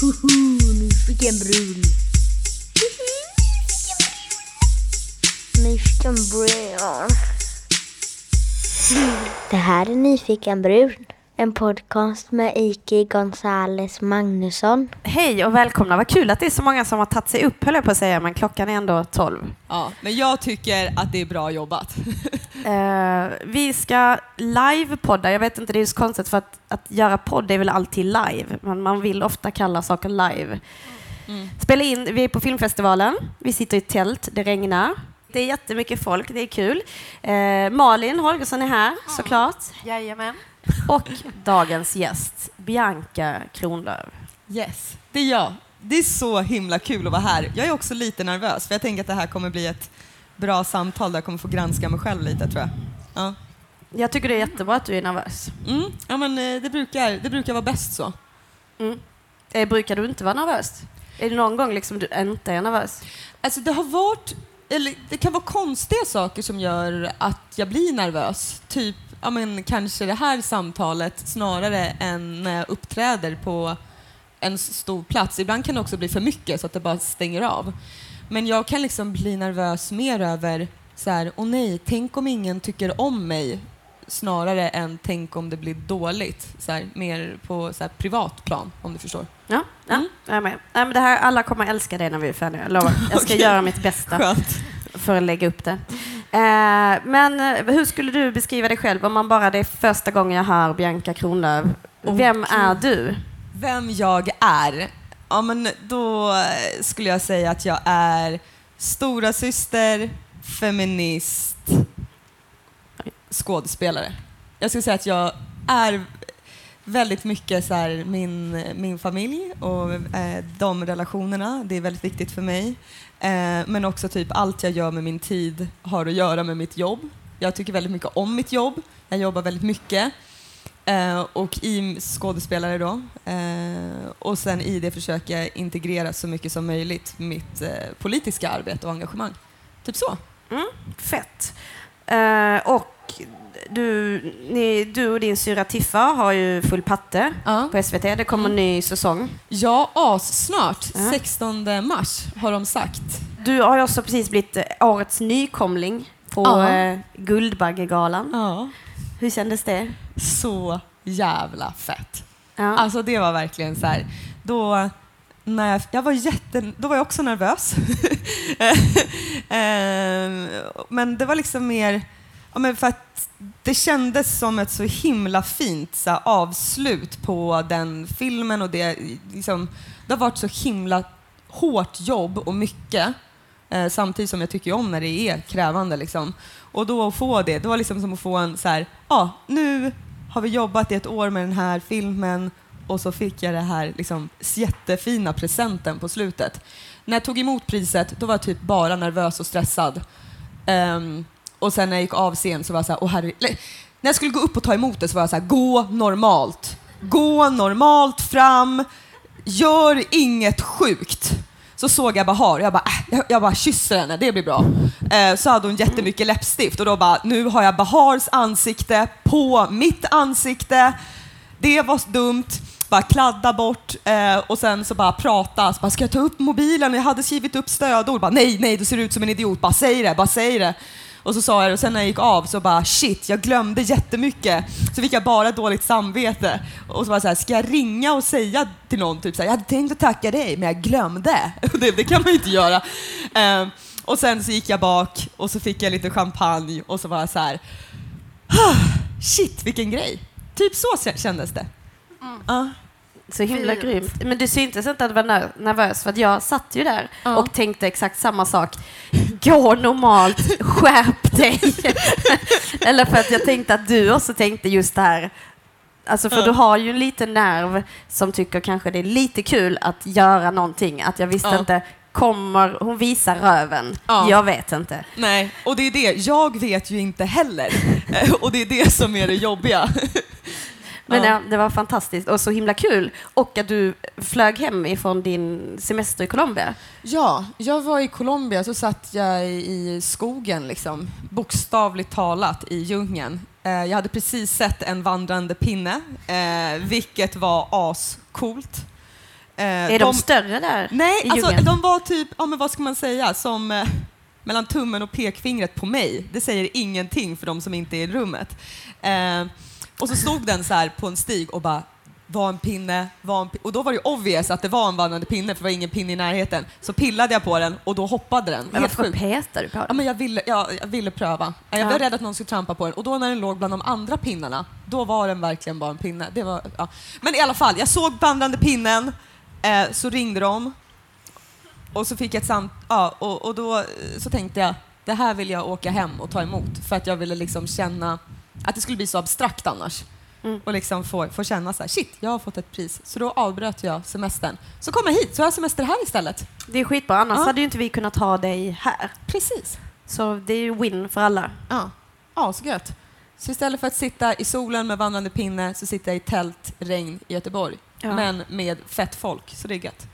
Hoho, nu fick jag en brun. Nyfiken brun. Det här är Nyfiken brun. En podcast med Iki Gonzales Magnusson. Hej och välkomna. Vad kul att det är så många som har tagit sig upp höll jag på att säga, men klockan är ändå 12. Ja, men jag tycker att det är bra jobbat. Eh, vi ska live-podda. Jag vet inte, det är så konstigt för att, att göra podd är väl alltid live, men man vill ofta kalla saker live. Spela in, vi är på filmfestivalen, vi sitter i tält, det regnar. Det är jättemycket folk, det är kul. Eh, Malin Holgersson är här såklart. Jajamän. Och dagens gäst, Bianca Kronlöf. Yes, det är jag. Det är så himla kul att vara här. Jag är också lite nervös för jag tänker att det här kommer bli ett bra samtal där jag kommer få granska mig själv lite tror jag. Ja, Jag tycker det är jättebra att du är nervös. mm, ja men eh, det brukar, det brukar vara bäst så. Eh, brukar du inte vara nervös? Är det någon gång liksom du inte är nervös? Alltså det har varit, eller det kan vara konstiga saker som gör att jag blir nervös. Typ, ja men kanske det här samtalet snarare än när jag uppträder på en stor plats. Ibland kan det också bli för mycket så att det bara stänger av. Men jag kan liksom bli nervös mer över så här, åh nej, tänk om ingen tycker om mig snarare än tänk om det blir dåligt. Så här, mer på så här, privat plan, om du förstår. Ja, ja Mm. jag är med. Nej, men det här, alla kommer älska det när vi är färdiga. Jag lovar. Jag ska Okej. göra mitt bästa Skönt. för att lägga upp det. Eh, men eh, hur skulle du beskriva dig själv om man bara det är första gången jag hör Bianca Kronlöf? Vem är du? Vem jag är? Ja, men då skulle jag säga att jag är stora syster, feminist, skådespelare. Jag skulle säga att jag är väldigt mycket så här, min, min familj och eh, de relationerna. Det är väldigt viktigt för mig. Eh, men också typ allt jag gör med min tid har att göra med mitt jobb. Jag tycker väldigt mycket om mitt jobb. Jag jobbar väldigt mycket. Eh, och i skådespelare då. Eh, och sen i det försöker jag integrera så mycket som möjligt mitt eh, politiska arbete och engagemang. Typ så. Mm, fett. Eh, och du, ni, du och din syra Tiffa har ju full patte Ja, på SVT. Det kommer en ny säsong. ja assnart. Ja. 16 mars har de sagt. Du har ju också precis blivit eh, årets nykomling på Ja. eh, Guldbaggegalan. Ja. Hur kändes det? Så jävla fett. Ja. Alltså det var verkligen så här. Då, när jag, jag var jätte, då var jag också nervös. Ehm, men det var liksom mer, ja, men för att det kändes som ett så himla fint så här, avslut på den filmen och det, liksom, det har varit så himla hårt jobb och mycket. Eh, samtidigt som jag tycker om när det är krävande. Liksom. Och då att få det, det var liksom som att få en så här, ja, nu har vi jobbat i ett år med den här filmen och så fick jag det här liksom, jättefina presenten på slutet. När jag tog emot priset, då var jag typ bara nervös och stressad. Ehm, och sen när jag gick av scen så var jag så här, oh, herre... När jag skulle gå upp och ta emot det så var jag så här, gå normalt. Gå normalt fram, gör inget sjukt. Så såg jag Bahar, och jag bara, äh, jag, jag bara kysser henne, det blir bra. Eh, så hade hon jättemycket läppstift och då bara, nu har jag Bahars ansikte på mitt ansikte. Det var dumt. Bara kladda bort eh, och sen så bara prata. Så bara, ska jag ta upp mobilen? Jag hade skrivit upp stödord. Bara, nej, nej, du ser ut som en idiot. Bara säg det, bara säg det. Och så sa jag och sen när jag gick av så bara shit, jag glömde jättemycket. Så fick jag bara dåligt samvete. Och så var så här, ska jag ringa och säga till någon typ så här, jag hade tänkt att tacka dig men jag glömde. Och det, det kan man ju inte göra. Eh, och sen så gick jag bak och så fick jag lite champagne och så var jag så här, "Ah, shit vilken grej. Typ så kändes det. Ja. Så himla Fint. grymt. Men du syntes inte att du var ner- nervös för att jag satt ju där Ja. och tänkte exakt samma sak. Gå normalt, skärp dig. Eller för att jag tänkte att du också tänkte just det här. Alltså för Ja. du har ju en liten nerv som tycker kanske det är lite kul att göra någonting. Att jag visste Ja. inte, kommer hon visa röven? Ja. Jag vet inte. Nej, och det är det. Jag vet ju inte heller. Och det är det som är det jobbiga. Men Ja. det var fantastiskt och så himla kul. Och att du flög hem ifrån din semester i Colombia. Ja, jag var i Colombia så satt jag i skogen, liksom, bokstavligt talat i djungeln. Eh, jag hade precis sett en vandrande pinne, eh, vilket var ascoolt. Eh, Är de, större där Nej, i alltså de var typ, ja men vad ska man säga, som mellan tummen och pekfingret på mig. Det säger ingenting för de som inte är i rummet. Och så stod den så här på en stig och bara var en pinne, var en pinne. Och då var det ju obvious att det var en vandrande pinne för det var ingen pinne i närheten. Så pillade jag på den och då hoppade den. Men varför petar du på Ja, den? men jag, ville, jag, jag ville pröva. Jag Ja. var rädd att någon skulle trampa på den. Och då när den låg bland de andra pinnarna, då var den verkligen bara en pinne. Det var, ja. Men i alla fall, jag såg vandrande pinnen, eh, så ringde de. Och så fick jag ett samt... Ja, och, och då eh, så tänkte jag, det här vill jag åka hem och ta emot. För att jag ville liksom känna att det skulle bli så abstrakt annars. Mm. Och liksom få, få känna så här, shit, jag har fått ett pris. Så då avbröt jag semestern. Så kom jag hit, så har jag semester här istället. Det är skitbra, annars Ja. hade ju inte vi kunnat ha dig här. Precis. Så det är ju win för alla. Ja, ja så gött. Så istället för att sitta i solen med vandrande pinne så sitter jag i tält, regn i Göteborg. Ja. Men med fett folk, så det är gött.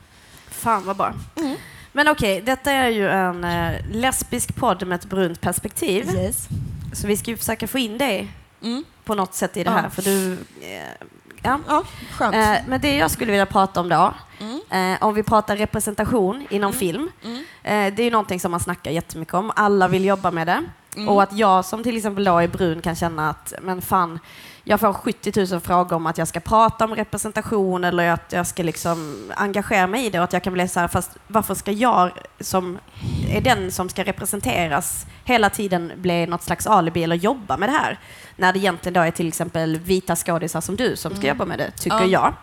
Fan vad bra. Mm. Men okej, detta är ju en eh, lesbisk podd med ett brunt perspektiv. Yes. Så vi ska ju försöka få in dig Mm. på något sätt i det Ja. här. För du, eh, ja. Ja, skönt. Eh, men det jag skulle vilja prata om då, Mm. eh, om vi pratar representation inom film. Mm. Det är ju någonting som man snackar jättemycket om. Alla vill jobba med det. Mm. Och att jag som till exempel då är brun kan känna att, men fan, jag får 70 000 frågor om att jag ska prata om representation eller att jag ska liksom engagera mig i det och att jag kan bli så här, fast varför ska jag som är den som ska representeras hela tiden bli något slags alibi eller jobba med det här? När det egentligen då är till exempel vita skådisar som du som ska jobba med det, tycker Mm. Ja.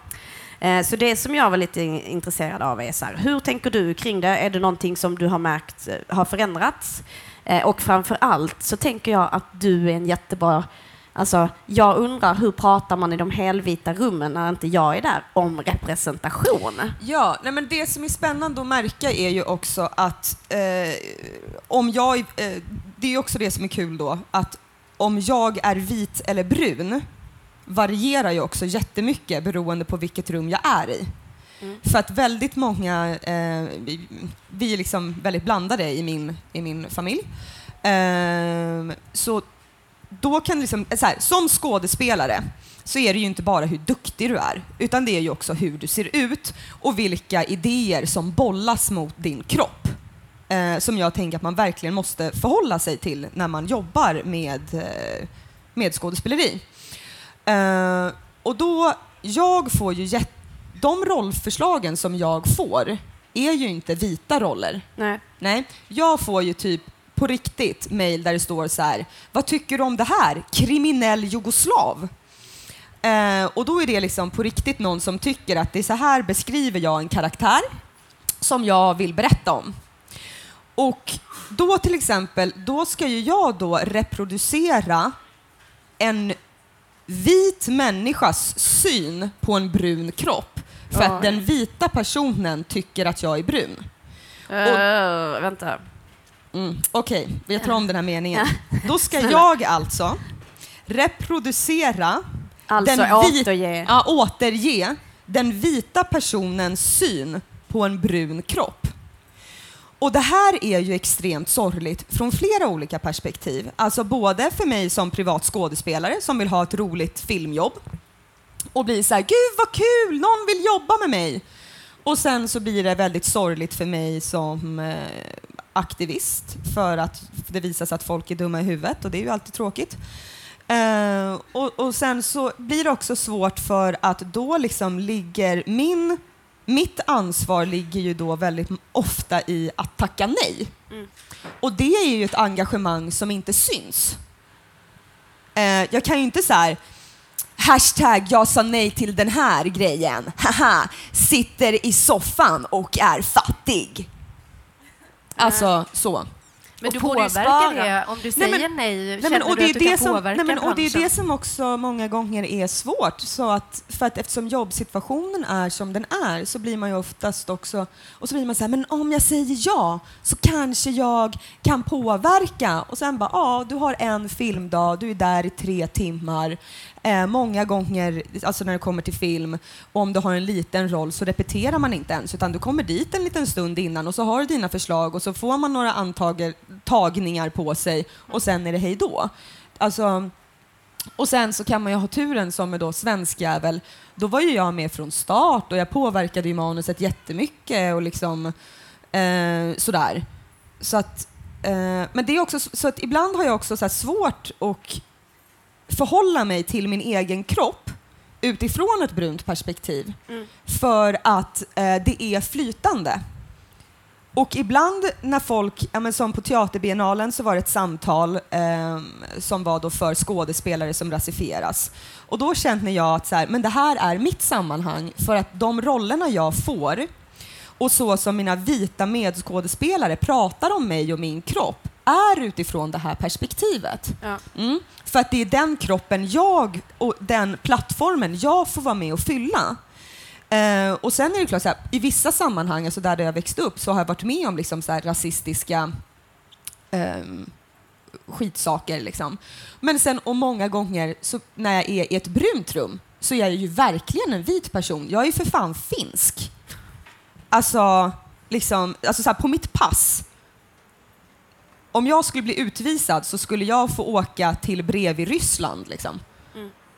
jag. Eh, Så det som jag var lite in- intresserad av är så här, hur tänker du kring det? Är det någonting som du har märkt eh, har förändrats? Eh, Och framför allt så tänker jag att du är en jättebra Alltså, jag undrar hur pratar man i de helvita rummen när inte jag är där om representation? Ja, nej men det som är spännande att märka är ju också att eh, om jag, eh, det är också det som är kul då, att om jag är vit eller brun varierar ju också jättemycket beroende på vilket rum jag är i. Mm. För att väldigt många, eh, vi, vi är liksom väldigt blandade i min, i min familj. Eh, så då kan liksom, eh, så här, som skådespelare så är det ju inte bara hur duktig du är, utan det är ju också hur du ser ut och vilka idéer som bollas mot din kropp. Eh, som jag tänker att man verkligen måste förhålla sig till när man jobbar med, eh, med skådespeleri. Eh, och då, jag får ju jätte de rollförslagen som jag får är ju inte vita roller. Nej. Nej, jag får ju typ på riktigt mejl där det står så här, vad tycker du om det här? Kriminell jugoslav. Eh, och då är det liksom på riktigt någon som tycker att det är så här beskriver jag en karaktär som jag vill berätta om. Och då till exempel, då ska ju jag då reproducera en vit människas syn på en brun kropp för att Oj. den vita personen tycker att jag är brun. Uh, vänta. Mm. Okej, jag tar om den här meningen. Då ska jag alltså reproducera, Alltså Den återge. ja, återge den vita personens syn på en brun kropp. Och det här är ju extremt sorgligt från flera olika perspektiv. Alltså både för mig som privat skådespelare som vill ha ett roligt filmjobb och blir så här, gud vad kul, någon vill jobba med mig. Och sen så blir det väldigt sorgligt för mig som eh, aktivist för att det visar sig att folk är dumma i huvudet och det är ju alltid tråkigt. Eh, och, och sen så blir det också svårt för att då liksom ligger min, mitt ansvar ligger ju då väldigt ofta i att tacka nej. Mm. Och det är ju ett engagemang som inte syns. Eh, jag kan ju inte så här Hashtag jag sa nej till den här grejen. Haha, sitter i soffan och är fattig. Alltså så. Men Och du påverkar det. Om du Nej, säger men- nej, Nej, känner men, och du att du kan som, påverka nej, men, och det är det som också många gånger är svårt. Så att, för att eftersom jobbsituationen är som den är så blir man ju oftast också... Och så blir man så här, men om jag säger ja så kanske jag kan påverka. Och sen bara, ja, du har en filmdag, du är där i tre timmar. Eh, många gånger, alltså när det kommer till film, om du har en liten roll så repeterar man inte ens utan du kommer dit en liten stund innan och så har du dina förslag och så får man några antager, tagningar på sig och sen är det hej då. Alltså, Och sen så kan man ju ha turen som är då svenskjävel. Då var ju jag med från start och jag påverkade ju manuset jättemycket och liksom eh, sådär. Så att, eh, men det är också så att ibland har jag också så här svårt att förhålla mig till min egen kropp utifrån ett brunt perspektiv. För att eh, det är flytande. Och ibland när folk, ja, men som på Teaterbiennalen så var det ett samtal eh, som var då för skådespelare som rasifieras. Och då kände jag att så här, men det här är mitt sammanhang för att de rollerna jag får och så som mina vita medskådespelare pratar om mig och min kropp är utifrån det här perspektivet. Ja. Mm. För att det är den kroppen jag och den plattformen jag får vara med och fylla. Eh, och sen är det klart, så här, i vissa sammanhang, alltså där jag växte upp, så har jag varit med om liksom, så här, rasistiska ehm, skitsaker. Liksom. Men sen, och många gånger så, när jag är i ett brunt rum, så är jag ju verkligen en vit person. Jag är ju för fan finsk. Alltså, liksom, alltså så här, på mitt pass, om jag skulle bli utvisad så skulle jag få åka till bredvid Ryssland. Liksom.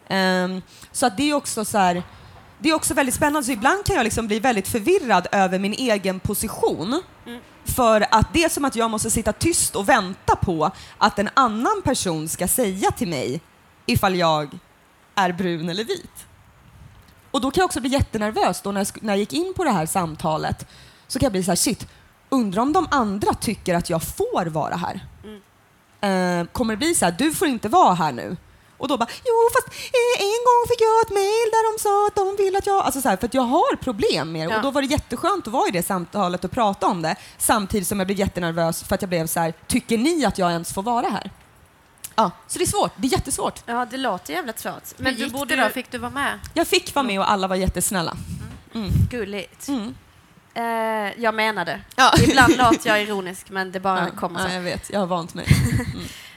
Ehm, så att det är också så här, det är också väldigt spännande. Så ibland kan jag liksom bli väldigt förvirrad över min egen position. För att det är som att jag måste sitta tyst och vänta på att en annan person ska säga till mig ifall jag är brun eller vit. Och då kan jag också bli jättenervös då när jag, när jag gick in på det här samtalet. Så kan jag bli så här, shit, undrar om de andra tycker att jag får vara här? Eh, kommer det bli så här, du får inte vara här nu? Och då bara, jo fast eh, en gång fick jag ett mail där de sa att de vill att jag... Alltså så här, för att jag har problem med det. Ja. Och då var det jätteskönt att vara i det samtalet och prata om det. Samtidigt som jag blev jättenervös för att jag blev så här, tycker ni att jag ens får vara här? Ja, så det är svårt. Det är jättesvårt. ja, det låter jävligt svårt. Men Hur du gick borde det då? Fick du vara med? Jag fick vara med och alla var jättesnälla. Gulligt. Mm. Eh, jag menade. Ja. Ibland låter jag ironisk, men det bara kommer ja, så. jag vet, jag har vant mig.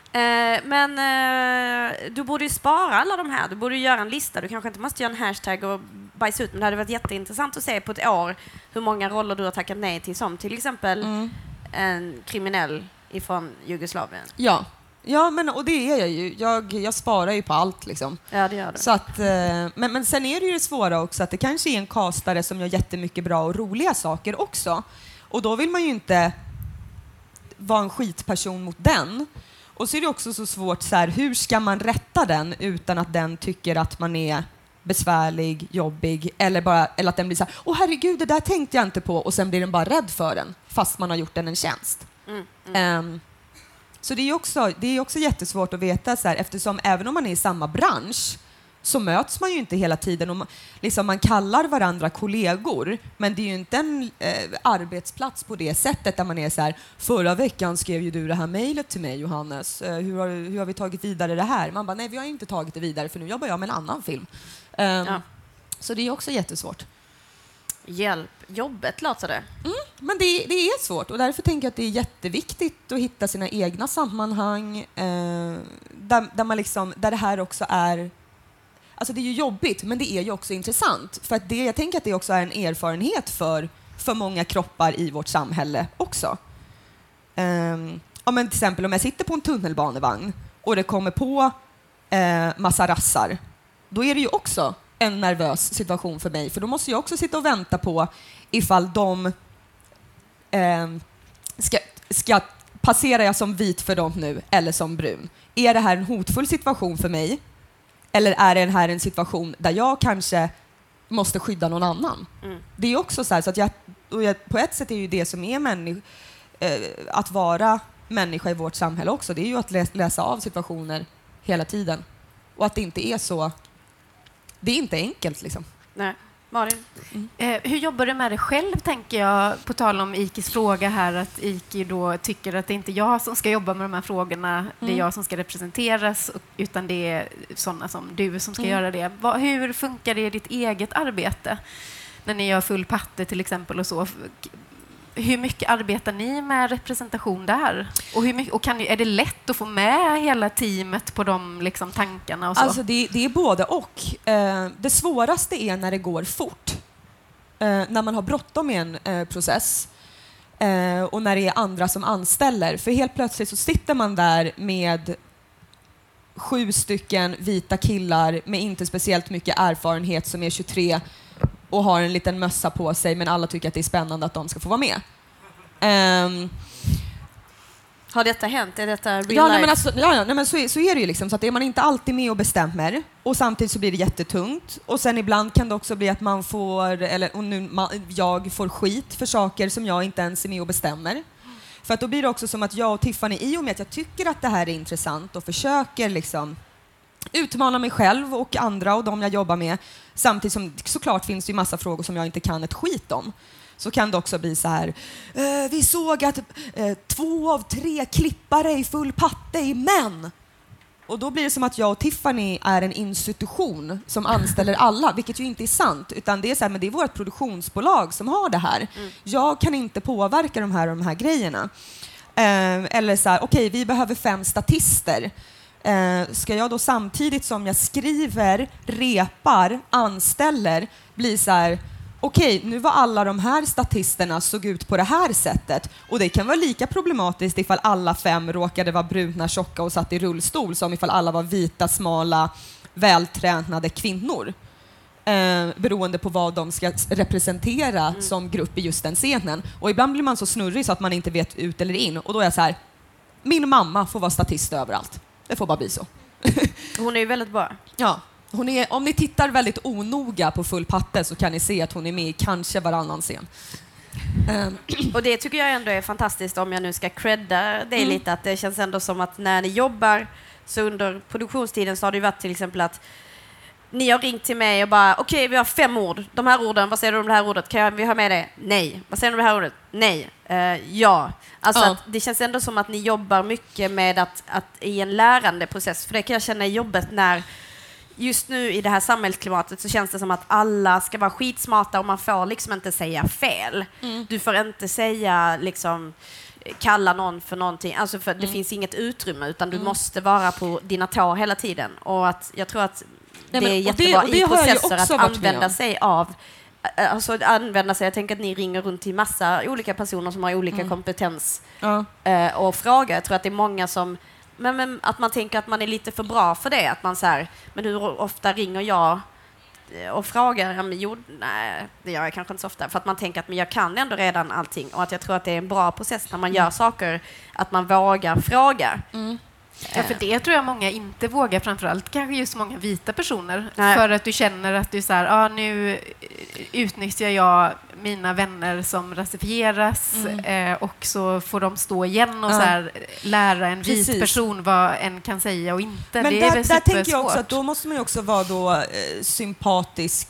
Eh, men eh, du borde ju spara alla de här. Du borde ju göra en lista. Du kanske inte måste göra en hashtag och bajsa ut, men det hade varit jätteintressant att se på ett år hur många roller du har tackat nej till, som till exempel Mm. en kriminell ifrån Jugoslavien. Ja. Ja, men och det är jag ju. Jag, jag sparar ju på allt liksom. Ja, det gör du. Så att, eh, men, men sen är det ju det svåra också att det kanske är en kastare som gör jättemycket bra och roliga saker också. Och då vill man ju inte vara en skitperson mot den. Och så är det också så svårt, så här, hur ska man rätta den utan att den tycker att man är besvärlig, jobbig eller, bara, eller att den blir så här, åh herregud, det där tänkte jag inte på och sen blir den bara rädd för den fast man har gjort den en tjänst. Mm, Ehm, så det är också, det är också jättesvårt att veta så här, eftersom även om man är i samma bransch så möts man ju inte hela tiden. Och man, liksom man kallar varandra kollegor, men det är ju inte en eh, arbetsplats på det sättet där man är så här, förra veckan skrev ju du det här mejlet till mig Johannes, eh, hur, har, hur har vi tagit vidare det här? Man bara, nej vi har inte tagit det vidare för nu jobbar jag med en annan film. Ehm, Ja. Så det är också jättesvårt. Hjälp. Jobbet låter det. Mm, men det, det är svårt och därför tänker jag att det är jätteviktigt att hitta sina egna sammanhang eh, där, där, man liksom, där det här också är... Alltså det är ju jobbigt, men det är ju också intressant. För att det, jag tänker att det också är en erfarenhet för, för många kroppar i vårt samhälle också. Um, ja, men till exempel om jag sitter på en tunnelbanevagn och det kommer på eh, massa rassar, då är det ju också en nervös situation för mig, för då måste jag också sitta och vänta på ifall de eh, ska, ska passerar jag som vit för dem nu eller som brun? Är det här en hotfull situation för mig? Eller är det här en situation där jag kanske måste skydda någon annan? Mm. Det är också så här, så att jag, jag, på ett sätt är ju det som är människa, eh, att vara människa i vårt samhälle också, det är ju att läsa, läsa av situationer hela tiden. Och att det inte är så, det är inte enkelt liksom. Nej. Malin? Eh, hur jobbar du med det själv, tänker jag, på tal om Ikis fråga här, att Iki då tycker att det inte är jag som ska jobba med de här frågorna, det är Mm. jag som ska representeras, utan det är sådana som du som ska Mm. göra det. Vad, hur funkar det i ditt eget arbete? När ni gör full patte till exempel och så. Hur mycket arbetar ni med representation där? Och, hur mycket, och kan, är det lätt att få med hela teamet på de liksom, tankarna? Och så? Alltså det, det är både och. Eh, det svåraste är när det går fort. Eh, när man har bråttom i en eh, process. Eh, och när det är andra som anställer. För helt plötsligt så sitter man där med sju stycken vita killar med inte speciellt mycket erfarenhet som är 23 och har en liten mössa på sig men alla tycker att det är spännande att de ska få vara med. Ehm, Har detta hänt? Är detta real Ja, nej, men, alltså, ja, ja, nej, men så, är, så är det ju. Liksom, så att är man inte alltid med och bestämmer och samtidigt så blir det jättetungt. Och sen ibland kan det också bli att man får, eller och nu, man, jag får skit för saker som jag inte ens är med och bestämmer. För att då blir det också som att jag och Tiffany, i och med att jag tycker att det här är intressant och försöker liksom utmana mig själv och andra och de jag jobbar med, samtidigt som såklart finns det ju massa frågor som jag inte kan ett skit om så kan det också bli så här. Eh, vi såg att eh, två av tre klippare i full patte är män. Och då blir det som att jag och Tiffany är en institution som anställer alla, vilket ju inte är sant. Utan det är så här, men det är vårt produktionsbolag som har det här. Jag kan inte påverka de här och de här grejerna. Eh, eller så här, okej, vi behöver fem statister. Eh, ska jag då samtidigt som jag skriver, repar, anställer, bli så här, okej, nu var alla de här statisterna såg ut på det här sättet och det kan vara lika problematiskt ifall alla fem råkade vara bruna, tjocka och satt i rullstol som ifall alla var vita, smala, vältränade kvinnor. Eh, beroende på vad de ska representera som grupp i just den scenen. Och ibland blir man så snurrig så att man inte vet ut eller in och då är jag så här, min mamma får vara statist överallt. Det får bara bli så. Hon är ju väldigt bra. Ja. Hon är, om ni tittar väldigt onoga på Full patte så kan ni se att hon är med i kanske varannan scen. Ehm, Och det tycker jag ändå är fantastiskt om jag nu ska credda dig Mm. lite, att det känns ändå som att när ni jobbar så under produktionstiden så har det ju varit till exempel att ni har ringt till mig och bara okej, vi har fem ord. De här orden, vad säger du om det här ordet? Kan jag, vi ha med det? Nej. Vad säger du om det här ordet? Nej. Eh, ja. Alltså att det känns ändå som att ni jobbar mycket med att, att i en lärandeprocess, för det kan jag känna i jobbet när just nu i det här samhällsklimatet så känns det som att alla ska vara skitsmarta och man får liksom inte säga fel. Du får inte säga liksom kalla någon för någonting, alltså för det finns inget utrymme utan du måste vara på dina tår hela tiden. Och att jag tror att Nej, det är det- jättebra och det i processer att använda sig av eh, Alltså att använda sig, jag tänker att ni ringer runt till massa olika personer som har olika Mm. kompetens ja. eh, och frågar. Jag tror att det är många som, men, men att man tänker att man är lite för bra för det. Att man så här, men hur ofta ringer jag eh, och frågar? Ja, men, jo, nej, det gör jag kanske inte så ofta. För att man tänker att men jag kan ändå redan allting. Och att jag tror att det är en bra process när man Mm. gör saker, att man vågar fråga. Ja, för det tror jag många inte vågar, framförallt kanske just många vita personer. Nej. För att du känner att du så här, ah, nu eh, utnyttjar jag mina vänner som rasifieras eh, och så får de stå igen och Ja. så här, lära en vit Precis. person vad en kan säga och inte. Men det är där, väl där tänker jag också att då måste man också vara då, eh, sympatisk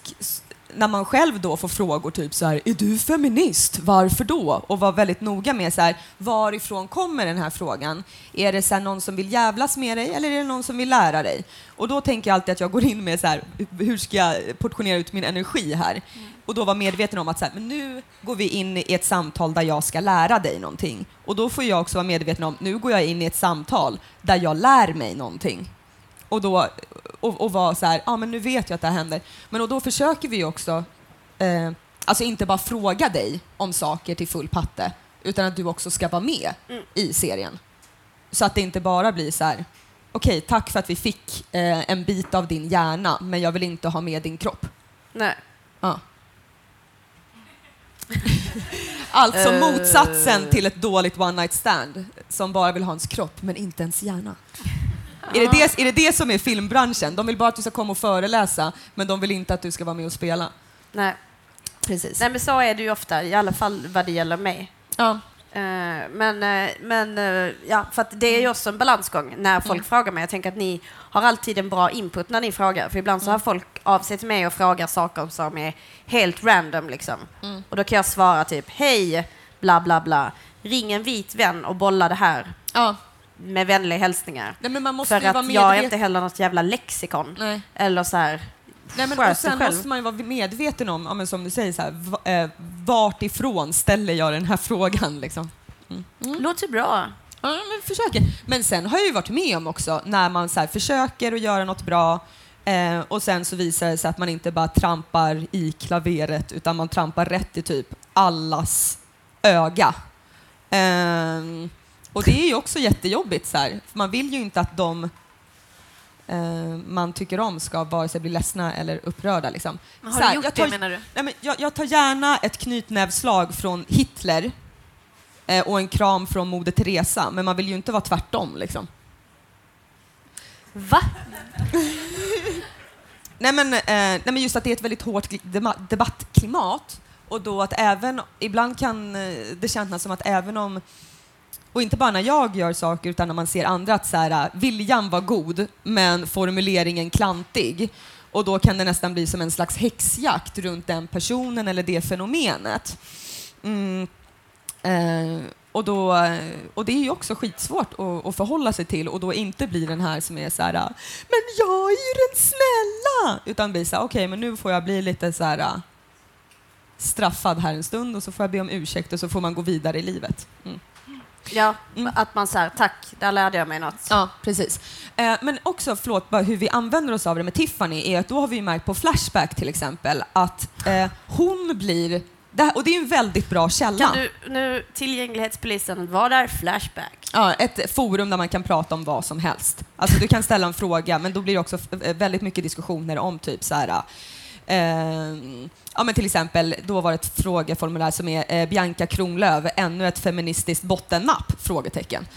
när man själv då får frågor typ så här, är du feminist? Varför då? Och vara väldigt noga med så här, varifrån kommer den här frågan? Är det så här, någon som vill jävlas med dig eller är det någon som vill lära dig? Och då tänker jag alltid att jag går in med så här, hur ska jag portionera ut min energi här? Och då vara medveten om att så här, men nu går vi in i ett samtal där jag ska lära dig någonting. Och då får jag också vara medveten om, nu går jag in i ett samtal där jag lär mig någonting och, då, och, och vara så här, ja ah, men nu vet jag att det här händer. Men och då försöker vi också, eh, alltså inte bara fråga dig om saker till full patte, utan att du också ska vara med Mm. i serien. Så att det inte bara blir så här, okej tack för att vi fick eh, en bit av din hjärna, men jag vill inte ha med din kropp. Nej. Ja. alltså Eh. motsatsen till ett dåligt one night stand som bara vill ha ens kropp men inte ens hjärna. Är, det det, är det det som är filmbranschen? De vill bara att du ska komma och föreläsa men de vill inte att du ska vara med och spela. Nej. Precis. Nej, men så är det ju ofta, i alla fall vad det gäller mig. Ja. Eh, Men, eh, men eh, ja, för det är ju också en balansgång när folk frågar mig. Jag tänker att ni har alltid en bra input när ni frågar. För ibland så har folk av sig till mig och frågar saker som är helt random. Liksom. Och då kan jag svara typ, hej, bla bla bla. Ring en vit vän och bolla det här ja. Med vänliga hälsningar. Nej, men man måste För ju vara att jag är inte heller något jävla lexikon. Nej. Eller så här, Nej, men och sen måste man ju vara medveten om, ja, men som du säger, så här, eh, vart ifrån ställer jag den här frågan? Liksom. låter bra. Ja, men försöker. Men sen har jag ju varit med om också när man så här, försöker att göra något bra eh, och sen så visar det sig att man inte bara trampar i klaveret utan man trampar rätt i typ allas öga. Ehm, och det är ju också jättejobbigt så här, för man vill ju inte att de eh, man tycker om ska vare sig bli ledsna eller upprörda. Liksom. Men har här, du gjort jag tar- det menar du? Nej, men jag, jag tar gärna ett knytnävslag från Hitler eh, och en kram från Moder Teresa, men man vill ju inte vara tvärtom. Liksom. Va? Nej, men, eh, nej, men just att det är ett väldigt hårt debattklimat och då att även, ibland kan eh, det kännas som att även om och inte bara när jag gör saker utan när man ser andra att så här, äh, viljan var god men formuleringen klantig. Och då kan det nästan bli som en slags häxjakt runt den personen eller det fenomenet. Mm. Eh, och, då, och det är ju också skitsvårt att, att förhålla sig till och då inte bli den här som är så här äh, men jag är ju den snälla! Utan bli så här, okej men nu får jag bli lite så här äh, straffad här en stund och så får jag be om ursäkt och så får man gå vidare i livet. Mm. Ja, Mm. att man säger tack, där lärde jag mig något. Ja, precis. Eh, men också, förlåt, bara hur vi använder oss av det med Tiffany är att då har vi märkt på Flashback till exempel att eh, hon blir, det här, och det är en väldigt bra källa. Kan du nu, tillgänglighetspolisen, vad är Flashback? Ja, ett forum där man kan prata om vad som helst. Alltså du kan ställa en fråga, men då blir det också väldigt mycket diskussioner om typ så här. Eh, ja, men till exempel, då var det ett frågeformulär som är eh, Bianca Kronlöf, ännu ett feministiskt bottennapp? Frågetecken.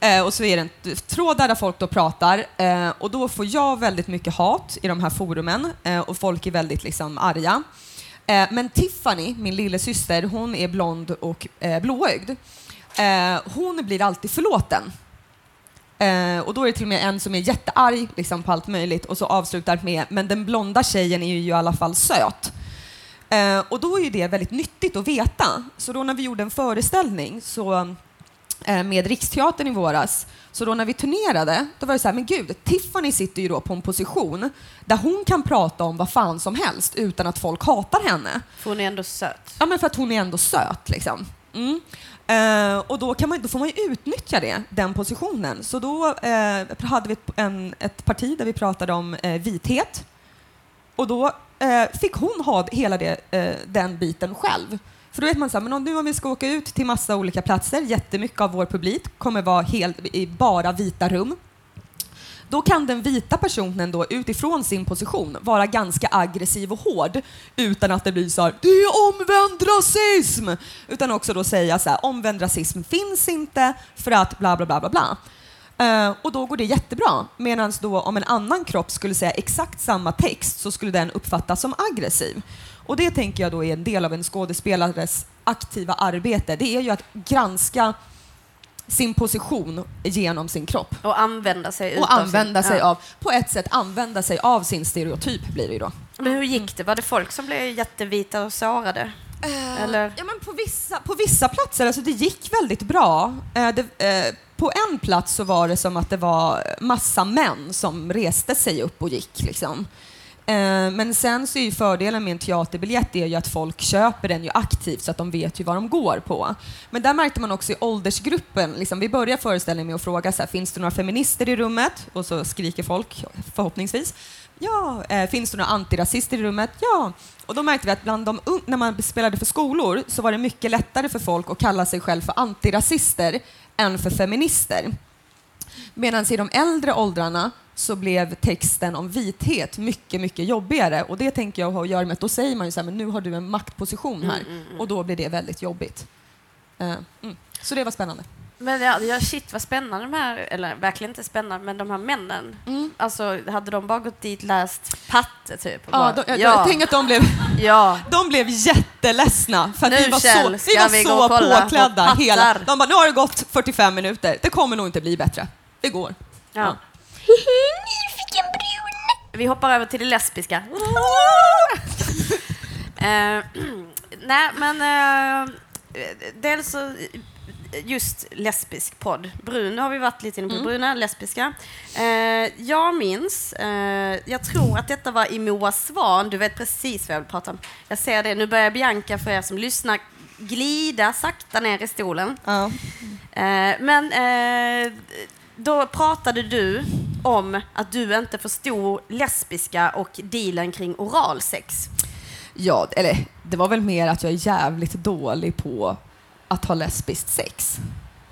Eh, och så är det en tråd där folk då pratar eh, och då får jag väldigt mycket hat i de här forumen eh, och folk är väldigt liksom arga. Eh, men Tiffany, min lillasyster, hon är blond och eh, blåögd. Eh, hon blir alltid förlåten. Eh, och då är det till och med en som är jättearg liksom, på allt möjligt och så avslutar med men den blonda tjejen är ju i alla fall söt. Eh, och då är det väldigt nyttigt att veta. Så då när vi gjorde en föreställning så, eh, med Riksteatern i våras, så då när vi turnerade, då var det så här, men gud, Tiffany sitter ju då på en position där hon kan prata om vad fan som helst utan att folk hatar henne. För hon är ändå söt. Ja, men för att hon är ändå söt. Liksom. Mm. Eh, och då, kan man, då får man ju utnyttja det, den positionen. Så då eh, hade vi ett, en, ett parti där vi pratade om eh, vithet. Och då eh, fick hon ha hela det, eh, den biten själv. För då vet man så här, men om nu om vi ska åka ut till massa olika platser, jättemycket av vår publik kommer vara helt, i bara vita rum. Då kan den vita personen då utifrån sin position vara ganska aggressiv och hård utan att det blir så här, det är omvänd rasism! Utan också då säga så här, omvänd rasism finns inte för att bla bla bla bla bla. Uh, och då går det jättebra. Medan då om en annan kropp skulle säga exakt samma text så skulle den uppfattas som aggressiv. Och det tänker jag då är en del av en skådespelares aktiva arbete. Det är ju att granska sin position genom sin kropp Och använda sig och använda sin, sig ja. av, på ett sätt använda sig av sin stereotyp blir det ju då. Men hur gick det? Var det folk som blev jättevita och sårade? Eller? Ja, men på, vissa, på vissa platser, alltså det gick väldigt bra. Eh, det, eh, på en plats så var det som att det var massa män som reste sig upp och gick. Liksom. Eh, men sen så är ju fördelen med en teaterbiljett är ju att folk köper den ju aktivt så att de vet ju vad de går på. Men där märkte man också i åldersgruppen, liksom, vi börjar föreställningen med att fråga så här, finns det några feminister i rummet? Och så skriker folk, förhoppningsvis. Ja, eh, finns det några antirasister i rummet? Ja. Och då märkte vi att bland de när man spelade för skolor så var det mycket lättare för folk att kalla sig själv för antirasister än för feminister. Medan i de äldre åldrarna så blev texten om vithet mycket, mycket jobbigare. Och det tänker jag har att göra med att då säger man ju så här, men nu har du en maktposition här. Och då blir det väldigt jobbigt. Eh, mm. Så det var spännande. Men ja, ja, shit vad spännande de här, eller verkligen inte spännande, men de här männen. Mm. Alltså, hade de bara gått dit läst patte typ? Ja, bara, de, ja, jag tänker att de blev, ja. de blev jätteledsna för att Nu, vi var Kjell, så, vi var vi så på påklädda. pattar? Hela, de bara, nu har det gått 45 minuter, det kommer nog inte bli bättre. Det går. ja. Nyfiken brun. Vi hoppar över till det lesbiska. Eh, nej, men uh, dels så just lesbisk podd. Brun har vi varit lite inne på. Bruna, lesbiska. Eh, jag minns, eh, jag tror att detta var i Moa Svan. Du vet precis vad jag vill prata om. Jag ser det. Nu börjar Bianca, för er som lyssnar, glida sakta ner i stolen. Eh, men eh, då pratade du om att du inte förstod lesbiska och dealen kring oralsex. Ja, eller det var väl mer att jag är jävligt dålig på att ha lesbiskt sex.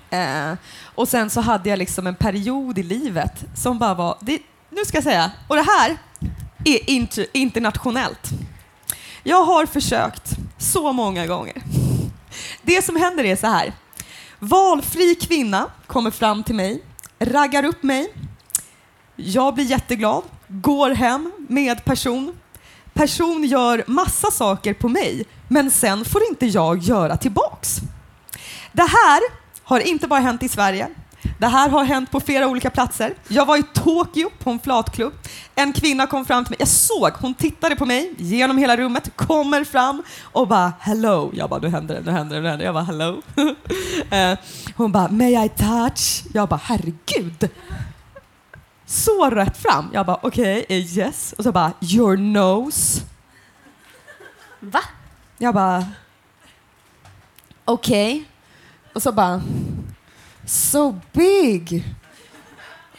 Eh, och sen så hade jag liksom en period i livet som bara var, det, nu ska jag säga, och det här är inter, internationellt. Jag har försökt så många gånger. Det som händer är så här. Valfri kvinna kommer fram till mig, raggar upp mig. Jag blir jätteglad, går hem med person. Person gör massa saker på mig, men sen får inte jag göra tillbaks. Det här har inte bara hänt i Sverige. Det här har hänt på flera olika platser. Jag var i Tokyo på en flatklubb. En kvinna kom fram till mig. Jag såg, hon tittade på mig genom hela rummet, kommer fram och bara hello. Jag bara, nu händer det, nu händer det, nu händer det. Jag bara hello. Eh, hon bara, may I touch? Jag bara, herregud. Så rätt fram. Jag bara, okej, okay, yes. Och så bara, your nose. Va? Jag bara, okej. Okay. Och så bara, so big.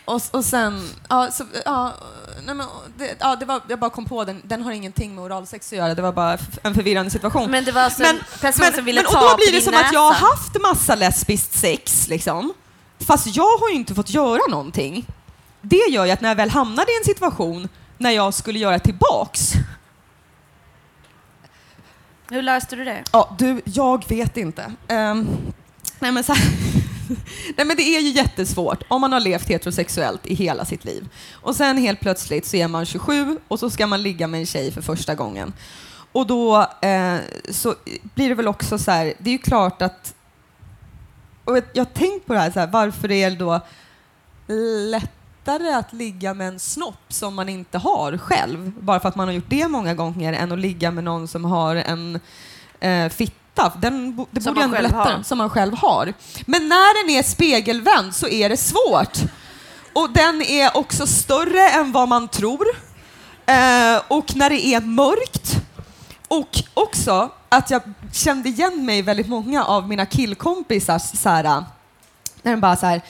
Och, och sen, ja, så, ja, nej men, det, ja, det var, jag bara kom på den, den har ingenting med oralsex att göra, det var bara en förvirrande situation. Men det var alltså men, en person men, som ville men, ta Och då blir det som näsa. att jag har haft massa lesbiskt sex, liksom. Fast jag har ju inte fått göra någonting. Det gör ju att när jag väl hamnade i en situation när jag skulle göra tillbaks hur löste du det? Ja, du, jag vet inte. Um, nej, men så här, nej men det är ju jättesvårt om man har levt heterosexuellt i hela sitt liv. Och sen helt plötsligt så är man 27 och så ska man ligga med en tjej för första gången. Och då eh, så blir det väl också så här, det är ju klart att... Och jag har tänkt på det här, så här varför det är då lättare att ligga med en snopp som man inte har själv, bara för att man har gjort det många gånger, än att ligga med någon som har en eh, fitta den, det som borde ändå lättare, har. som man själv har. Men när den är spegelvänd så är det svårt. Och den är också större än vad man tror. Eh, och när det är mörkt. Och också att jag kände igen mig väldigt många av mina killkompisar så här, när de bara så här,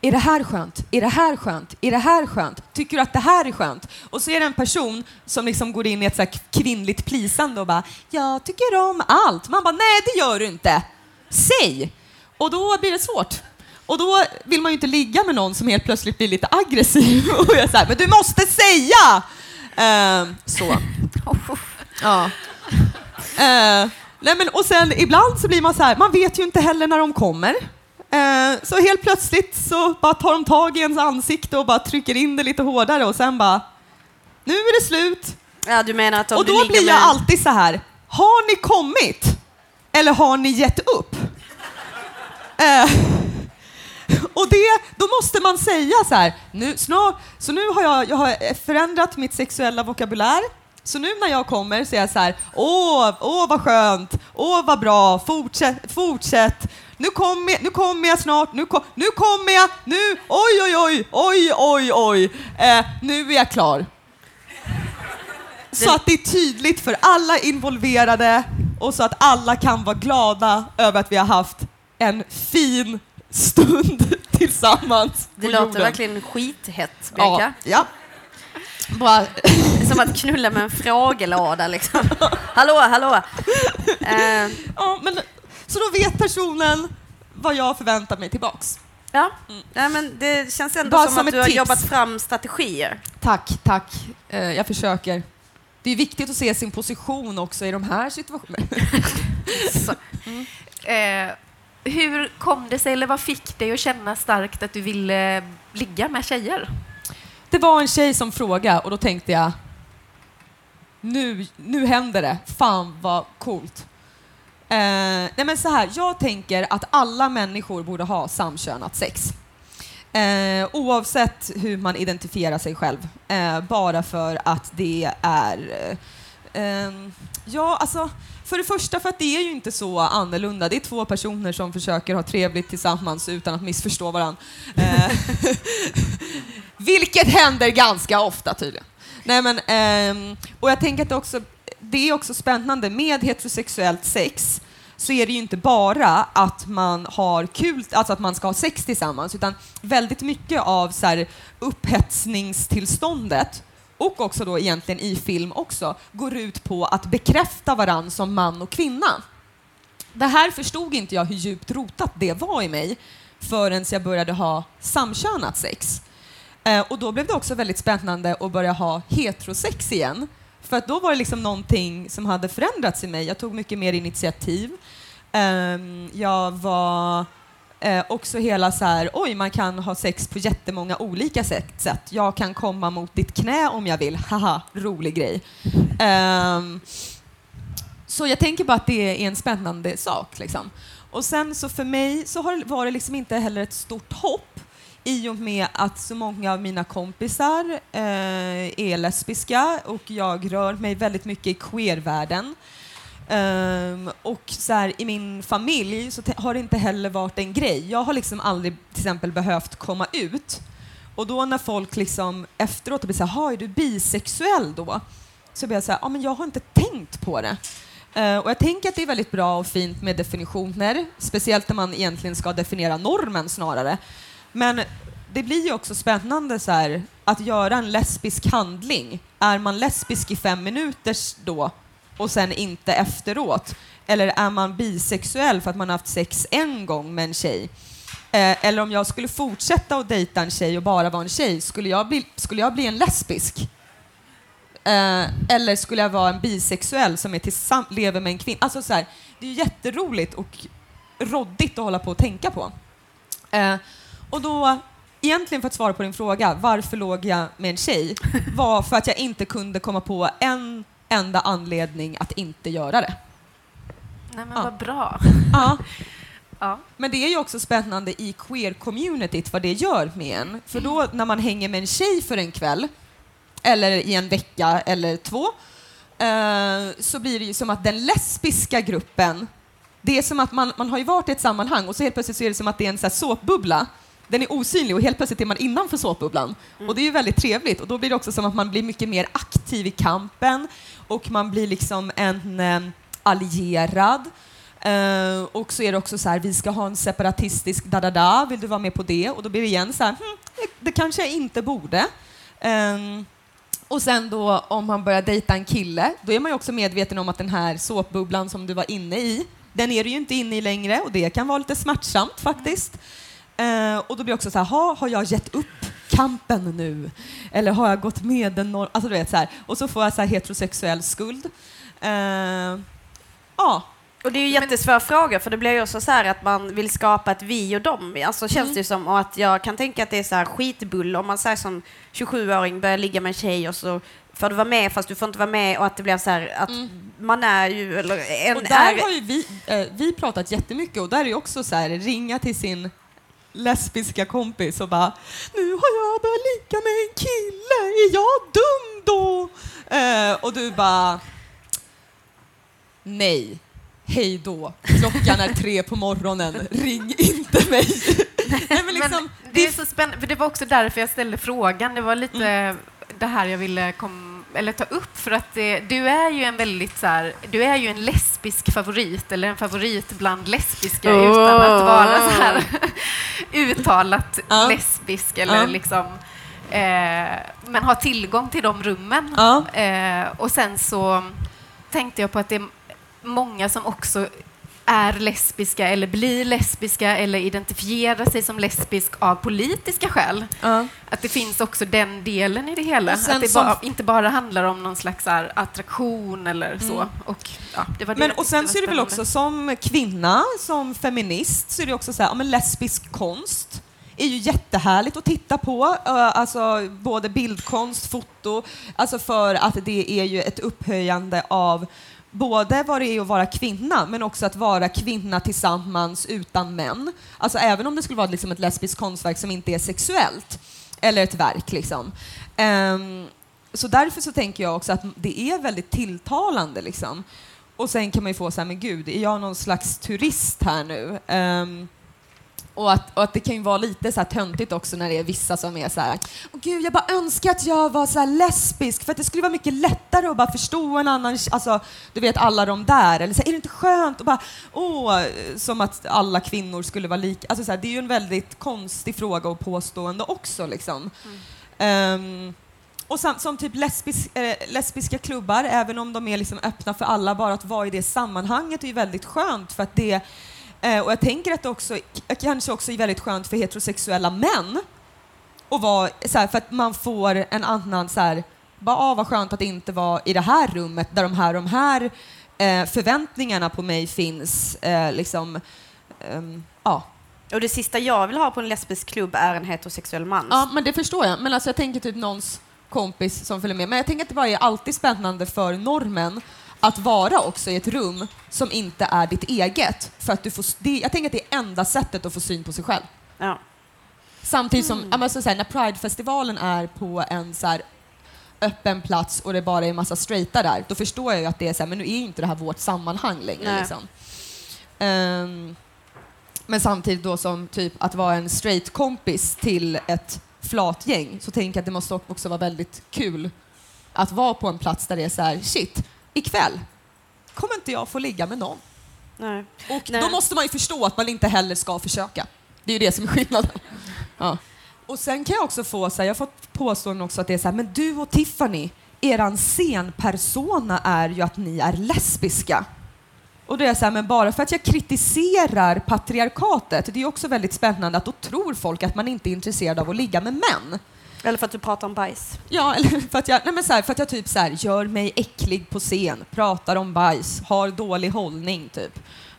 är det här skönt? Är det här skönt? Är det här skönt? Tycker du att det här är skönt? Och så är det en person som liksom går in i ett så kvinnligt plisande och bara, jag tycker om allt. Man bara, nej det gör du inte. Säg! Och då blir det svårt. Och då vill man ju inte ligga med någon som helt plötsligt blir lite aggressiv och är så här, men du måste säga! Uh, så. Ja. Uh, nej men, och sen ibland så blir man så här, man vet ju inte heller när de kommer. Eh, så helt plötsligt så bara tar de tag i ens ansikte och bara trycker in det lite hårdare och sen bara, nu är det slut. Ja, du menar att om och då blir jag med... alltid så här, har ni kommit? Eller har ni gett upp? Eh, och det, då måste man säga så här, nu, snart, så nu har jag, jag har förändrat mitt sexuella vokabulär. Så nu när jag kommer så är jag så här, åh, åh vad skönt, åh vad bra, fortsätt, fortsätt nu kommer jag, nu kommer jag snart, nu, kom, nu kommer jag, nu, oj, oj, oj, oj, oj, oj, eh, nu är jag klar. Så att det är tydligt för alla involverade och så att alla kan vara glada över att vi har haft en fin stund tillsammans Det låter jorden. verkligen skithett, Bianca. Ja, ja. Bara... Som att knulla med en frågelåda liksom. hallå, hallå! Uh. Ja, men så då vet personen vad jag förväntar mig tillbaks. Ja, mm. ja men det känns ändå som, som att du har tips. jobbat fram strategier. Tack, tack. Uh, jag försöker. Det är viktigt att se sin position också i de här situationerna. mm. eh, hur kom det sig, eller vad fick dig att känna starkt att du ville ligga med tjejer? Det var en tjej som frågade och då tänkte jag, nu, nu händer det. Fan vad coolt. Eh, nej men så här, jag tänker att alla människor borde ha samkönat sex. Eh, oavsett hur man identifierar sig själv. Eh, bara för att det är... Eh, eh ja, alltså... För det första för att det är ju inte så annorlunda. Det är två personer som försöker ha trevligt tillsammans utan att missförstå varandra. Eh, vilket händer ganska ofta tydligen. Nej, men, eh, och jag tänker att det också det är också spännande med heterosexuellt sex så är det ju inte bara att man har kul, alltså att man ska ha sex tillsammans, utan väldigt mycket av så här, upphetsningstillståndet och också då egentligen i film också, går ut på att bekräfta varann som man och kvinna. Det här förstod inte jag hur djupt rotat det var i mig förrän jag började ha samkönat sex. Eh, och då blev det också väldigt spännande att börja ha heterosex igen. För att då var det liksom någonting som hade förändrats i mig. Jag tog mycket mer initiativ. Ehm, jag var eh, också hela så här, oj, man kan ha sex på jättemånga olika sätt. Jag kan komma mot ditt knä om jag vill. Haha, rolig grej. Ehm, så jag tänker bara att det är en spännande sak. Liksom. Och sen så för mig så har, var det liksom inte heller ett stort hopp i och med att så många av mina kompisar eh, är lesbiska och jag rör mig väldigt mycket i queervärlden. Um, och så här, i min familj så har det inte heller varit en grej. Jag har liksom aldrig till exempel behövt komma ut. Och då när folk liksom efteråt blir så här, är du bisexuell då? Så blir jag så här, ja men jag har inte tänkt på det. Uh, och jag tänker att det är väldigt bra och fint med definitioner, speciellt när man egentligen ska definiera normen snarare. Men det blir ju också spännande så här, att göra en lesbisk handling. Är man lesbisk i fem minuter då och sen inte efteråt? Eller är man bisexuell för att man har haft sex en gång med en tjej? Eh, eller om jag skulle fortsätta att dejta en tjej och bara vara en tjej, skulle jag bli, skulle jag bli en lesbisk? Eh, eller skulle jag vara en bisexuell som är tillsamm- lever med en kvinna? Alltså så här, det är jätteroligt och råddigt att hålla på och tänka på. Eh, och då, egentligen för att svara på din fråga, varför låg jag med en tjej? Var för att jag inte kunde komma på en enda anledning att inte göra det. Nej men Ja. vad bra. Ja. Ja. Men det är ju också spännande i queer-communityt vad det gör med en. För då när man hänger med en tjej för en kväll, eller i en vecka eller två, eh, så blir det ju som att den lesbiska gruppen, det är som att man, man har ju varit i ett sammanhang och så helt plötsligt så är det som att det är en så såpbubbla. Den är osynlig och helt plötsligt är man innanför såpbubblan. Och det är ju väldigt trevligt och då blir det också som att man blir mycket mer aktiv i kampen och man blir liksom en eh, allierad. Eh, och så är det också så här, vi ska ha en separatistisk da-da-da, vill du vara med på det? Och då blir det igen så här, hm, det- det kanske jag inte borde. Eh, och sen då om man börjar dejta en kille, då är man ju också medveten om att den här såpbubblan som du var inne i, den är du ju inte inne i längre och det kan vara lite smärtsamt faktiskt. Eh, och då blir det också så här, ha, har jag gett upp kampen nu? Eller har jag gått med den norm... Alltså du vet så här. Och så får jag så här heterosexuell skuld. Eh, ja, Och det är ju jättesvår fråga för det blir ju också så här att man vill skapa ett vi och dem. Alltså känns det ju som och att jag kan tänka att det är så här skitbull om man säger som 27-åring börjar ligga med en tjej och så får du vara med fast du får inte vara med och att det blir så här att man är ju eller en och där är, har ju vi, eh, vi pratat jättemycket och där är ju också så här, ringa till sin lesbiska kompis och bara nu har jag börjat ligga med en kille, är jag dum då? Eh, och du bara nej, hej då, klockan är tre på morgonen, ring inte mig. nej, men liksom, Men det är så spännande, för det var också därför jag ställde frågan. Det var lite det här jag ville kom, eller ta upp, för att det, du är ju en väldigt så här, du är ju en lesbisk favorit, eller en favorit bland lesbiska Oh. utan att vara så här uttalat Ja. lesbisk eller Ja. liksom eh, men ha tillgång till de rummen. Ja. Eh, och sen så tänkte jag på att det är många som också är lesbiska eller blir lesbiska eller identifierar sig som lesbisk av politiska skäl. ja. Att det finns också den delen i det hela. Att det bara, inte bara handlar om någon slags här, attraktion eller så. Och, ja, det var det Men, och sen så är det väl också som kvinna, som feminist, så är det också så här, ja, men lesbisk konst är ju jättehärligt att titta på. alltså både bildkonst, foto, alltså för att det är ju ett upphöjande av både vad det är att vara kvinna, men också att vara kvinna tillsammans utan män. Alltså även om det skulle vara liksom ett lesbiskt konstverk som inte är sexuellt, eller ett verk liksom. Um, så därför så tänker jag också att det är väldigt tilltalande liksom. Och sen kan man ju få så här, men gud, är jag någon slags turist här nu? Um, och, att, och att det kan ju vara lite så här töntigt också när det är vissa som är så här, Åh gud, jag bara önskar att jag var så lesbisk för att det skulle vara mycket lättare att bara förstå en annan, alltså du vet alla de där, eller så här, är det inte skönt att bara, åh, som att alla kvinnor skulle vara lika, alltså så här, det är ju en väldigt konstig fråga och påstående också liksom. Ehm, och som, som typ lesbis, eh, lesbiska klubbar, även om de är liksom öppna för alla, bara att vara i det sammanhanget är ju väldigt skönt för att det eh, och jag tänker att det också, k- kanske också är väldigt skönt för heterosexuella män Och vara, så här, för att man får en annan så här, bara ah, vad skönt att inte vara i det här rummet där de här, de här eh, förväntningarna på mig finns. Eh, liksom, ehm, ja. Och det sista jag vill ha på en lesbisk klubb är en heterosexuell man. ja, men det förstår jag. Men alltså, jag tänker typ någons kompis som följer med. Men jag tänker att det bara är alltid spännande för normen att vara också i ett rum som inte är ditt eget. För att du får, det, jag tänker att det är enda sättet att få syn på sig själv. Ja. Samtidigt som, men så, här, när Pridefestivalen är på en så här, öppen plats och det bara är en massa straightar där, då förstår jag ju att det är så här, men nu är inte det här vårt sammanhang längre. Liksom. Ehm, men samtidigt då som typ att vara en straight kompis till ett flatgäng så tänker jag att det måste också vara väldigt kul att vara på en plats där det är så här, shit, ikväll kommer inte jag få ligga med någon. Nej. Och Nej. då måste man ju förstå att man inte heller ska försöka. Det är ju det som är skillnaden. Ja. Och sen kan jag också få, så här, jag har fått påståenden också att det är så här, men du och Tiffany, eran scenpersona är ju att ni är lesbiska. Och det är så här, men bara för att jag kritiserar patriarkatet, det är också väldigt spännande att då tror folk att man inte är intresserad av att ligga med män. Eller för att du pratar om bajs. Ja, eller för att jag, nej men så här, för att jag typ så här, gör mig äcklig på scen, pratar om bajs, har dålig hållning typ.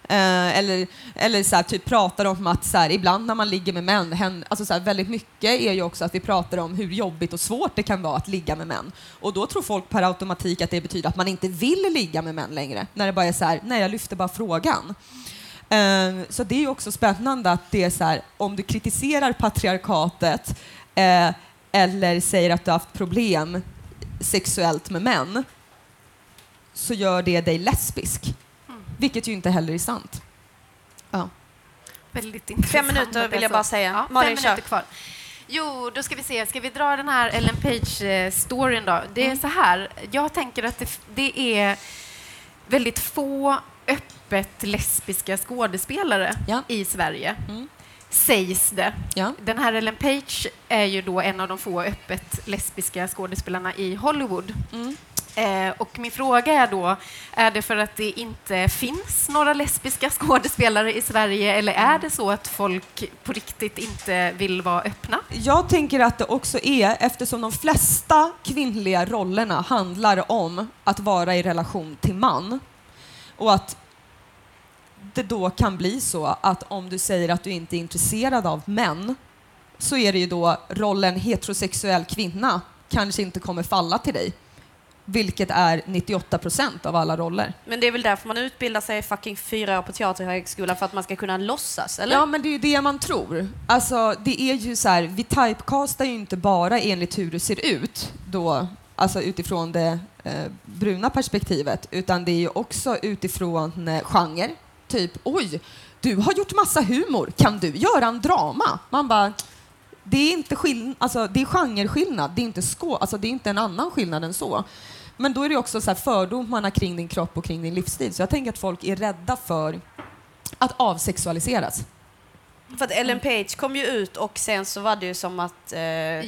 Eh, eller eller så här, typ pratar om att så här, ibland när man ligger med män, hen, alltså så här, väldigt mycket är ju också att vi pratar om hur jobbigt och svårt det kan vara att ligga med män. Och då tror folk per automatik att det betyder att man inte vill ligga med män längre. När det bara är så här, nej jag lyfter bara frågan. Eh, så det är ju också spännande att det är så här, om du kritiserar patriarkatet eh, eller säger att du har haft problem sexuellt med män så gör det dig lesbisk. Vilket ju inte heller är sant. Ja. Väldigt intressant. minuter att det vill jag bara säga. Ja, Malin, fem kör. minuter kvar. Jo, då ska vi se. Ska vi dra den här Ellen Page-storyn då? Det är Mm. så här. Jag tänker att det, det är väldigt få öppet lesbiska skådespelare Ja. i Sverige. Mm. Sägs det. Ja. Den här Ellen Page är ju då en av de få öppet lesbiska skådespelarna i Hollywood. Mm. Eh, och min fråga är då, är det för att det inte finns några lesbiska skådespelare i Sverige eller är det så att folk på riktigt inte vill vara öppna? Jag tänker att det också är, eftersom de flesta kvinnliga rollerna handlar om att vara i relation till man och att det då kan bli så att om du säger att du inte är intresserad av män så är det ju då rollen heterosexuell kvinna kanske inte kommer falla till dig. Vilket är 98 procent av alla roller. Men det är väl därför man utbildar sig fucking fyra år på Teaterhögskolan för att man ska kunna låtsas, eller? Ja, men det är ju det man tror. Alltså, det är ju så här, vi typecastar ju inte bara enligt hur det ser ut då, alltså utifrån det eh, bruna perspektivet, utan det är ju också utifrån eh, genre. Typ, oj, du har gjort massa humor, kan du göra en drama? Man bara, det är inte skill- alltså, det är genreskillnad, det är inte, skå- alltså, det är inte en annan skillnad än så. Men då är det också så här fördomarna kring din kropp och kring din livsstil. Så jag tänker att folk är rädda för att avsexualiseras. För att Ellen Page kom ju ut och sen så var det ju som att eh,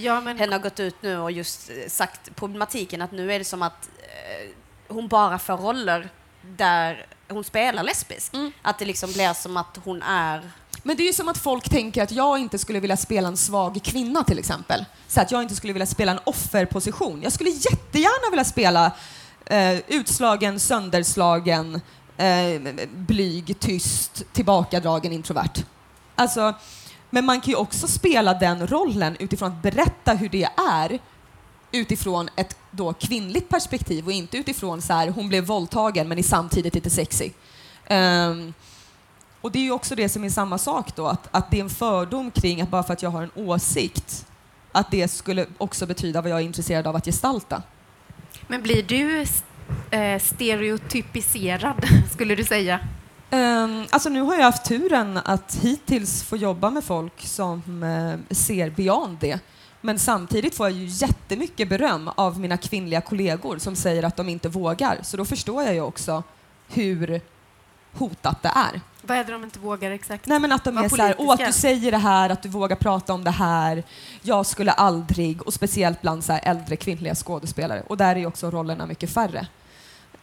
Ja, men henne har gått ut nu och just eh, sagt problematiken att nu är det som att eh, hon bara får roller där hon spelar lesbisk. Mm. Att det liksom blir som att hon är... Men det är ju som att folk tänker att jag inte skulle vilja spela en svag kvinna till exempel. Så att jag inte skulle vilja spela en offerposition. Jag skulle jättegärna vilja spela eh, utslagen, sönderslagen, eh, blyg, tyst, tillbakadragen, introvert. Alltså, men man kan ju också spela den rollen utifrån att berätta hur det är utifrån ett då kvinnligt perspektiv och inte utifrån så här, hon blev våldtagen men är samtidigt lite sexy. Ehm, och det är ju också det som är samma sak då, att, att det är en fördom kring att bara för att jag har en åsikt, att det skulle också betyda vad jag är intresserad av att gestalta. Men blir du eh, stereotypiserad, skulle du säga? Um, alltså nu har jag haft turen att hittills få jobba med folk som eh, ser beyond det. Men samtidigt får jag ju jättemycket beröm av mina kvinnliga kollegor som säger att de inte vågar. Så då förstår jag ju också hur hotat det är. Vad är det de inte vågar exakt? Nej men att de Var är så här, åh att du säger det här, att du vågar prata om det här, jag skulle aldrig, och speciellt bland så här äldre kvinnliga skådespelare. Och där är ju också rollerna mycket färre.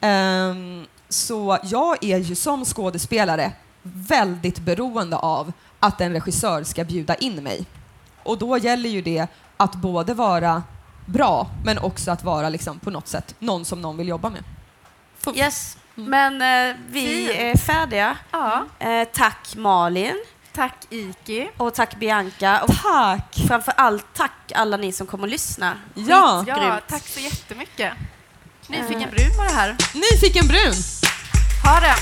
Ehm, så jag är ju som skådespelare väldigt beroende av att en regissör ska bjuda in mig. Och då gäller ju det att både vara bra men också att vara liksom, på något sätt någon som någon vill jobba med. Yes. Men eh, vi Fint. är färdiga. Ja. Eh, tack Malin Tack Iki. och tack Bianca. Och Tack! framför allt tack alla ni som kommer och lyssnar. Ja, Ja, Grymt. tack så jättemycket. Nyfiken brun var det här. nyfiken brun! Ha det!